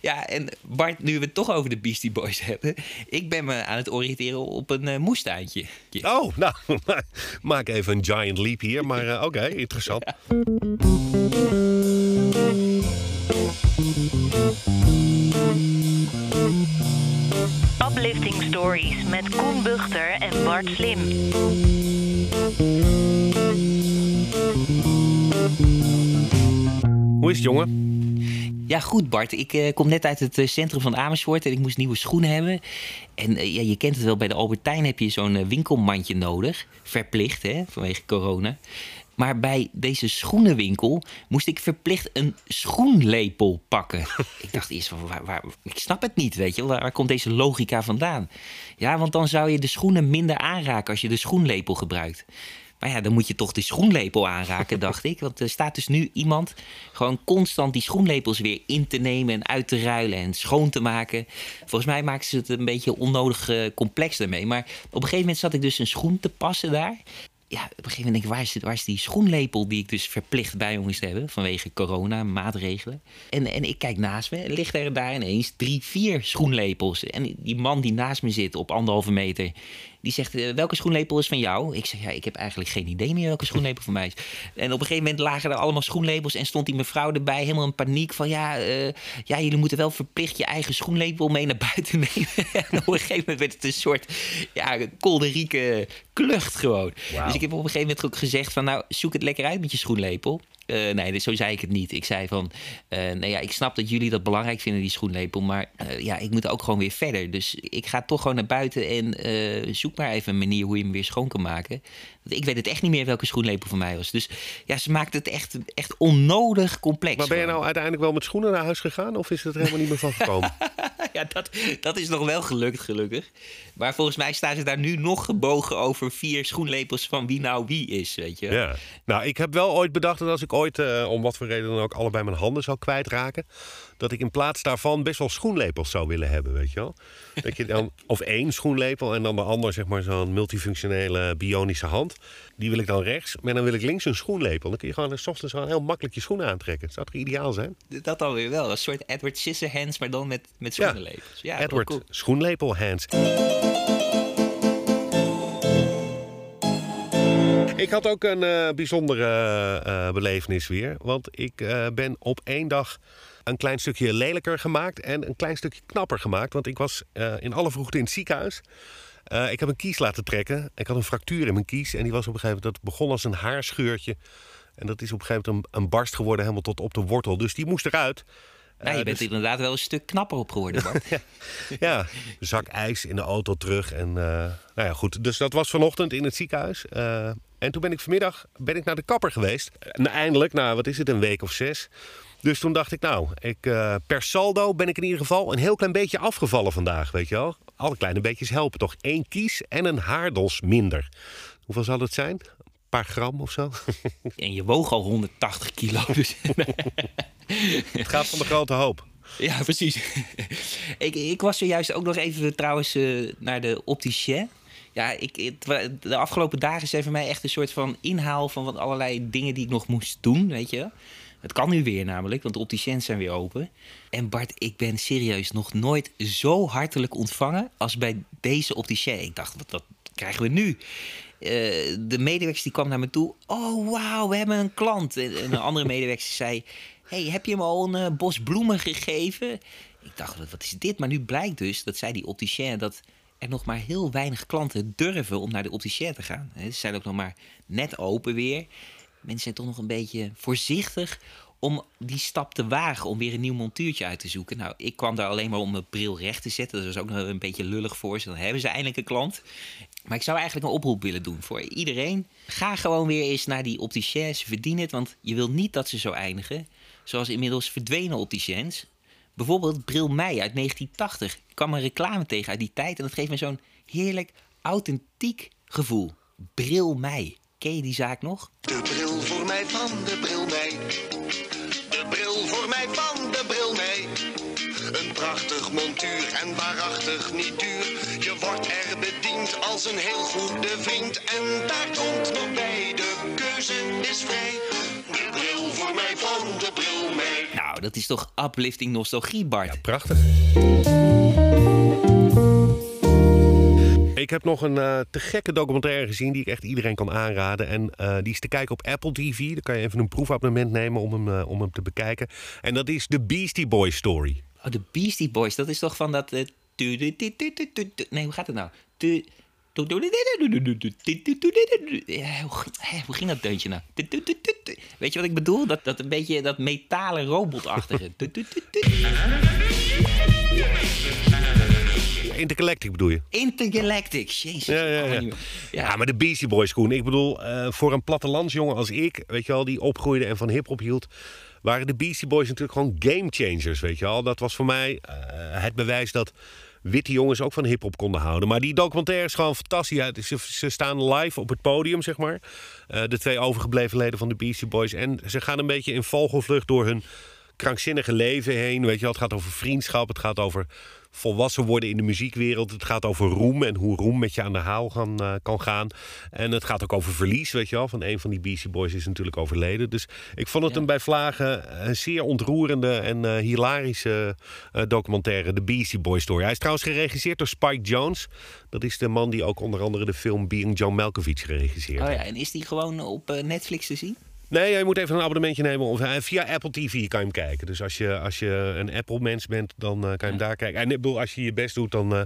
Ja, en Bart, nu we het toch over de Beastie Boys hebben. Ik ben me aan het oriënteren op een uh, moestuintje. Oh, nou, maak even een giant leap hier. Maar uh, oké, okay, interessant. Uplifting Stories met Koen Buchter en Bart Slim. Hoe is het, jongen? Ja, goed Bart. Ik uh, kom net uit het uh, centrum van Amersfoort en ik moest nieuwe schoenen hebben. En uh, ja, je kent het wel, bij de Albertijn heb je zo'n winkelmandje nodig. Verplicht, hè, vanwege corona. Maar bij deze schoenenwinkel moest ik verplicht een schoenlepel pakken. ik dacht eerst van, waar, waar, ik snap het niet, weet je waar, waar komt deze logica vandaan? Ja, want dan zou je de schoenen minder aanraken als je de schoenlepel gebruikt. Maar ja, dan moet je toch de schoenlepel aanraken, dacht ik. Want er staat dus nu iemand gewoon constant die schoenlepels weer in te nemen en uit te ruilen en schoon te maken. Volgens mij maken ze het een beetje onnodig uh, complex daarmee. Maar op een gegeven moment zat ik dus een schoen te passen daar. Ja, op een gegeven moment denk ik, waar is, waar is die schoenlepel die ik dus verplicht bij moest hebben vanwege corona, maatregelen. En, en ik kijk naast me, ligt er daar ineens drie, vier schoenlepels. En die man die naast me zit op anderhalve meter, die zegt, uh, welke schoenlepel is van jou? Ik zeg, ja, ik heb eigenlijk geen idee meer welke schoenlepel van mij is. En op een gegeven moment lagen er allemaal schoenlepels en stond die mevrouw erbij helemaal in paniek van, ja, uh, ja jullie moeten wel verplicht je eigen schoenlepel mee naar buiten nemen. en op een gegeven moment werd het een soort, ja, kolderieke klucht gewoon. Wow. Dus ik heb op een gegeven moment ook gezegd van, nou, zoek het lekker uit met je schoenlepel. Uh, nee, zo zei ik het niet. Ik zei van, uh, nou ja, ik snap dat jullie dat belangrijk vinden, die schoenlepel. Maar uh, ja, ik moet ook gewoon weer verder. Dus ik ga toch gewoon naar buiten en zoek maar even een manier hoe je hem weer schoon kan maken. Ik weet het echt niet meer welke schoenlepel van mij was. Dus ja, ze maakt het echt, echt onnodig complex. Maar ben je nou uiteindelijk wel met schoenen naar huis gegaan? Of is het er helemaal niet meer van gekomen? ja, dat, dat is nog wel gelukt, gelukkig. Maar volgens mij staan ze daar nu nog gebogen over vier schoenlepels van wie nou wie is, weet je. Ja. Nou, ik heb wel ooit bedacht dat als ik ooit, uh, om wat voor reden dan ook, allebei mijn handen zou kwijtraken, dat ik in plaats daarvan best wel schoenlepels zou willen hebben, weet je wel. Dat je dan, of één schoenlepel en dan de ander, zeg maar, zo'n multifunctionele bionische hand. Die wil ik dan rechts, maar dan wil ik links een schoenlepel. Dan kun je gewoon s ochtends gewoon heel makkelijk je schoenen aantrekken. Zou toch ideaal zijn? Dat alweer wel. Een soort Edward Scissorhands, maar dan met, met schoenenlepels. Ja, ja Edward cool. schoenlepel Ik had ook een uh, bijzondere uh, belevenis weer. Want ik uh, ben op één dag een klein stukje lelijker gemaakt en een klein stukje knapper gemaakt. Want ik was in alle vroegte in het ziekenhuis. Uh, ik heb een kies laten trekken. Ik had een fractuur in mijn kies. En die was op een gegeven moment, dat begon als een haarscheurtje. En dat is op een gegeven moment een, een barst geworden, helemaal tot op de wortel. Dus die moest eruit. Ja, je uh, bent dus... inderdaad wel een stuk knapper op geworden, Bart. ja, ja, zak ijs in de auto terug. En uh, nou ja, goed. Dus dat was vanochtend in het ziekenhuis. Uh, en toen ben ik vanmiddag ben ik naar de kapper geweest. En eindelijk, nou wat is het, een week of zes. Dus toen dacht ik, nou, ik, per saldo ben ik in ieder geval een heel klein beetje afgevallen vandaag, weet je wel alle kleine beetjes helpen toch. Eén kies en een haardos minder. Hoeveel zal het zijn? Een paar gram of zo? En je woog al 180 kilo. Dus. het gaat van de grote hoop. Ja, precies. ik, ik was zojuist ook nog even trouwens uh, naar de opticien. Ja, ik, het, de afgelopen dagen zijn voor mij echt een soort van inhaal van wat allerlei dingen die ik nog moest doen, weet je. Het kan nu weer namelijk, want de opticiens zijn weer open. En Bart, ik ben serieus nog nooit zo hartelijk ontvangen als bij deze opticien. Ik dacht, wat, wat krijgen we nu? Uh, de medewerker die kwam naar me toe. Oh, wauw, we hebben een klant. En een andere medewerker zei... hey, heb je hem al een uh, bos bloemen gegeven? Ik dacht, wat is dit? Maar nu blijkt dus, dat zei die opticien... dat er nog maar heel weinig klanten durven om naar de opticien te gaan. Ze zijn ook nog maar net open weer mensen zijn toch nog een beetje voorzichtig om die stap te wagen om weer een nieuw montuurtje uit te zoeken. Nou, ik kwam daar alleen maar om mijn bril recht te zetten. Dat was ook nog een beetje lullig voor ze. Dan hebben ze eindelijk een klant. Maar ik zou eigenlijk een oproep willen doen voor iedereen. Ga gewoon weer eens naar die opticiens. Verdien het, want je wil niet dat ze zo eindigen. Zoals inmiddels verdwenen opticiens. Bijvoorbeeld Bril Mei uit 1980. Ik kwam een reclame tegen uit die tijd. En dat geeft me zo'n heerlijk authentiek gevoel. Bril Mei. Ken je die zaak nog? De bril voor mij van de bril mij. De bril voor mij van de bril mij. Een prachtig montuur en waarachtig niet duur. Je wordt er bediend als een heel goede vriend. En daar komt nog bij, de keuze is vrij de bril voor mij, van de bril mee. Nou, dat is toch uplifting nostalgie, Bart? Ja, prachtig. Ik heb nog een te gekke documentaire gezien die ik echt iedereen kan aanraden. En die is te kijken op Apple TV. Daar kan je even een proefabonnement nemen om hem, om hem te bekijken. En dat is de Beastie Boys Story. Oh, de Beastie Boys. Dat is toch van dat... Nee, hoe gaat het nou? Hoe ging dat deuntje nou? Weet je wat ik bedoel? Dat, dat een beetje dat metalen robotachtige. Intergalactic bedoel je? Intergalactic, jezus. Ja, ja. Ja, maar de Beastie Boys, Koen. Ik bedoel, eh, voor een plattelandsjongen als ik, weet je wel, die opgroeide en van hip-hop hield, waren de Beastie Boys natuurlijk gewoon game changers, weet je wel. Dat was voor mij eh, het bewijs dat witte jongens ook van hip-hop konden houden. Maar die documentaire is gewoon fantastisch. Ja, ze, staan live op het podium, zeg maar. Eh, de twee overgebleven leden van de Beastie Boys. En ze gaan een beetje in vogelvlucht door hun krankzinnige leven heen. Weet je wel, het gaat over vriendschap, het gaat over volwassen worden in de muziekwereld. Het gaat over roem en hoe roem met je aan de haal gaan, eh, kan gaan. En het gaat ook over verlies, weet je wel. Van een van die Beastie Boys is natuurlijk overleden. Dus ik vond het een bij vlagen een zeer ontroerende en eh, hilarische eh, documentaire. De Beastie Boys Story. Hij is trouwens geregisseerd door Spike Jones. Dat is de man die ook onder andere de film Being John Malkovich geregisseerd Oh heeft. ja, en is die gewoon op eh, Netflix te zien? Nee, je moet even een abonnementje nemen. Of, via Apple TV kan je hem kijken. Dus als je, als je een Apple-mens bent, dan eh, kan je hem daar kijken. En ik bedoel, als je je best doet, dan eh,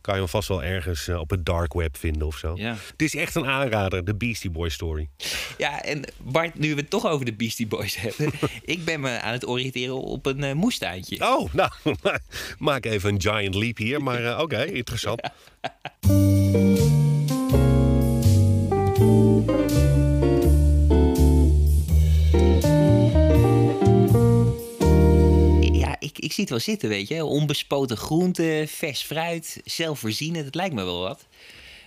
kan je hem vast wel ergens eh, op het dark web vinden of zo. Ja. Het is echt een aanrader, de Beastie Boy story. Ja, en Bart, nu we het toch over de Beastie Boys hebben. ik ben me aan het oriënteren op een moestuintje. Oh, nou, maak even een giant leap hier. Maar oké, interessant. Ja, zie het wel zitten, weet je. Onbespoten groenten, vers fruit, zelfvoorzienend. Het lijkt me wel wat.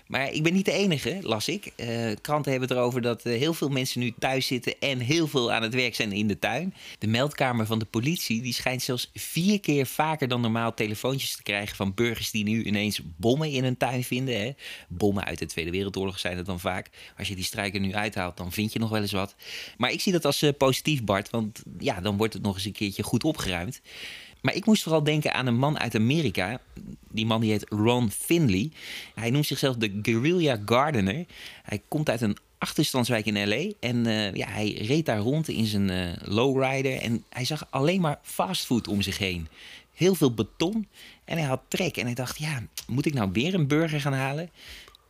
Maar ik ben niet de enige, las ik. Eh, kranten hebben het erover dat eh, heel veel mensen nu thuis zitten... en heel veel aan het werk zijn in de tuin. De meldkamer van de politie die schijnt zelfs vier keer vaker dan normaal... telefoontjes te krijgen van burgers die nu ineens bommen in hun tuin vinden. Hè. Bommen uit de Tweede Wereldoorlog zijn het dan vaak. Als je die strijker nu uithaalt, dan vind je nog wel eens wat. Maar ik zie dat als eh, positief, Bart. Want ja, dan wordt het nog eens een keertje goed opgeruimd. Maar ik moest vooral denken aan een man uit Amerika. Die man die heet Ron Finley. Hij noemt zichzelf de Guerrilla Gardener. Hij komt uit een achterstandswijk in L.A. En eh, ja, hij reed daar rond in zijn eh, lowrider. En hij zag alleen maar fastfood om zich heen. Heel veel beton. En hij had trek. En hij dacht, ja, moet ik nou weer een burger gaan halen?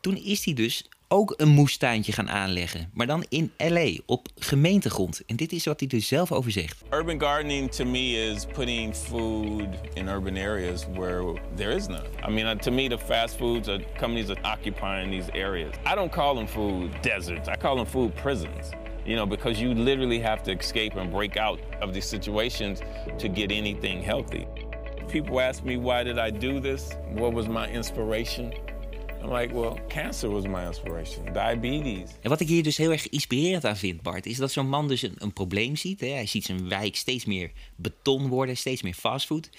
Toen is hij dus ook een moestuintje gaan aanleggen. Maar dan in L.A. op gemeentegrond. En dit is wat hij er zelf over zegt. Urban gardening to me is putting food in urban areas where there is none. I mean, uh, to me, the fast foods are companies are occupying these areas. I don't call them food deserts. I call them food prisons. You know, because you literally have to escape and break out of these situations to get anything healthy. People ask me, why did I do this? What was my inspiration? I'm like, well, cancer was my inspiration, diabetes. En wat ik hier dus heel erg inspirerend aan vind, Bart, is dat zo'n man dus een, een probleem ziet. Hè? Hij ziet zijn wijk steeds meer beton worden, steeds meer fastfood.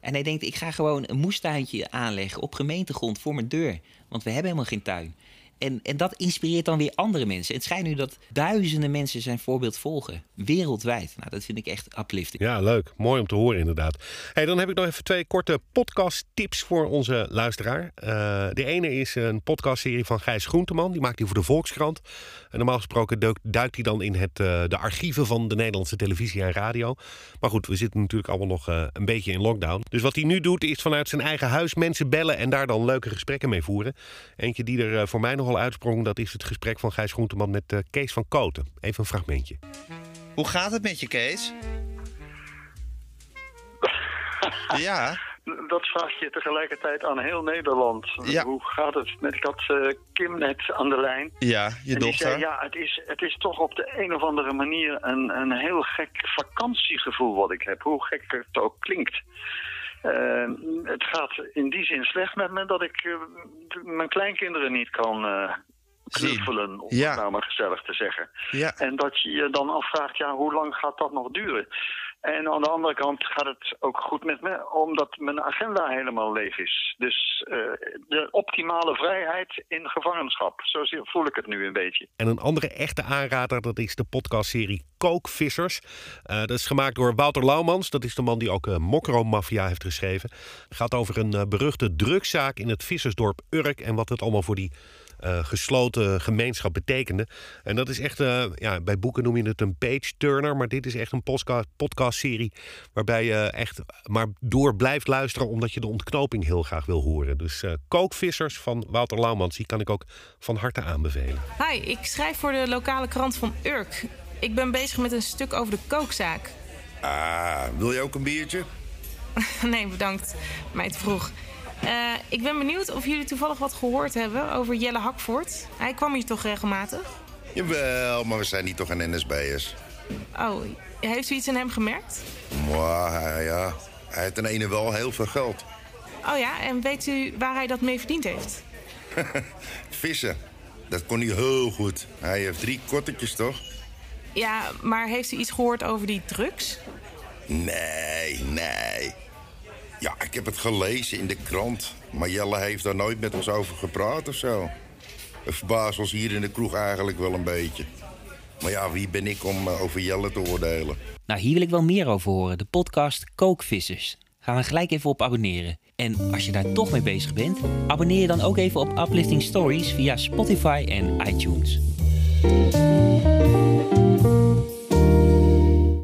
En hij denkt, ik ga gewoon een moestuintje aanleggen op gemeentegrond voor mijn deur. Want we hebben helemaal geen tuin. En, en dat inspireert dan weer andere mensen. Het schijnt nu dat duizenden mensen zijn voorbeeld volgen. Wereldwijd. Nou, dat vind ik echt uplifting. Ja, leuk. Mooi om te horen inderdaad. Hey, dan heb ik nog even twee korte podcast tips voor onze luisteraar. Eh, de ene is een podcastserie van Gijs Groenteman. Die maakt hij voor de Volkskrant. En normaal gesproken duikt, hij dan in het, eh, de archieven van de Nederlandse televisie en radio. Maar goed, we zitten natuurlijk allemaal nog eh, een beetje in lockdown. Dus wat hij nu doet is vanuit zijn eigen huis mensen bellen... en daar dan leuke gesprekken mee voeren. Eentje die er voor mij nogal uitsprong... dat is het gesprek van Gijs Groenteman met eh, Kees van Koten. Even een fragmentje. Hoe gaat het met je, Kees? ja, Dat vraag je tegelijkertijd aan heel Nederland. Ja. Hoe gaat het met dat eh, Kim net aan de lijn? ja, je en die dochter. zei, ja, het is, het is toch op de een of andere manier een, een heel gek vakantiegevoel wat ik heb. Hoe gek het ook klinkt. Eh, het gaat in die zin slecht met me dat ik eh, mijn kleinkinderen niet kan eh, knuffelen, om Ja. het nou maar gezellig te zeggen. Ja, En dat je je dan afvraagt, ja, hoe lang gaat dat nog duren? En aan de andere kant gaat het ook goed met me, omdat mijn agenda helemaal leeg is. Dus eh, de optimale vrijheid in gevangenschap. Zo voel ik het nu een beetje. En een andere echte aanrader, dat is de podcastserie Kookvissers. Eh, dat is gemaakt door Wouter Laumans. Dat is de man die ook eh, Mokro Mafia heeft geschreven. Het gaat over een beruchte drugszaak in het vissersdorp Urk... en wat het allemaal voor die eh, gesloten gemeenschap betekende. En dat is echt, eh, ja, bij boeken noem je het een page-turner... maar dit is echt een podcastserie waarbij je echt maar door blijft luisteren... omdat je de ontknoping heel graag wil horen. Dus eh, Kookvissers van Wouter Laumans, die kan ik ook van harte aanbevelen. Hi, ik schrijf voor de lokale krant van Urk. Ik ben bezig met een stuk over de kookzaak. Ah, wil je ook een biertje? nee, bedankt. Mij te vroeg. Eh, ik ben benieuwd of jullie toevallig wat gehoord hebben over Jelle Hakvoort. Hij kwam hier toch regelmatig? Jawel, maar we zijn niet toch een NSB'ers. Oh, heeft u iets aan hem gemerkt? Maar ja, hij heeft ten ene wel heel veel geld. Oh ja, en weet u waar hij dat mee verdiend heeft? Vissen, dat kon hij heel goed. Hij heeft drie kottertjes, toch? Ja, maar heeft u iets gehoord over die drugs? Nee, nee. Ja, ik heb het gelezen in de krant. Maar Jelle heeft daar nooit met ons over gepraat of zo. Het verbaast ons hier in de kroeg eigenlijk wel een beetje. Maar ja, wie ben ik om eh, over Jelle te oordelen? Nou, hier wil ik wel meer over horen. De podcast Kookvissers. Gaan we gelijk even op abonneren. En als je daar toch mee bezig bent, abonneer je dan ook even op Uplifting Stories via Spotify en iTunes.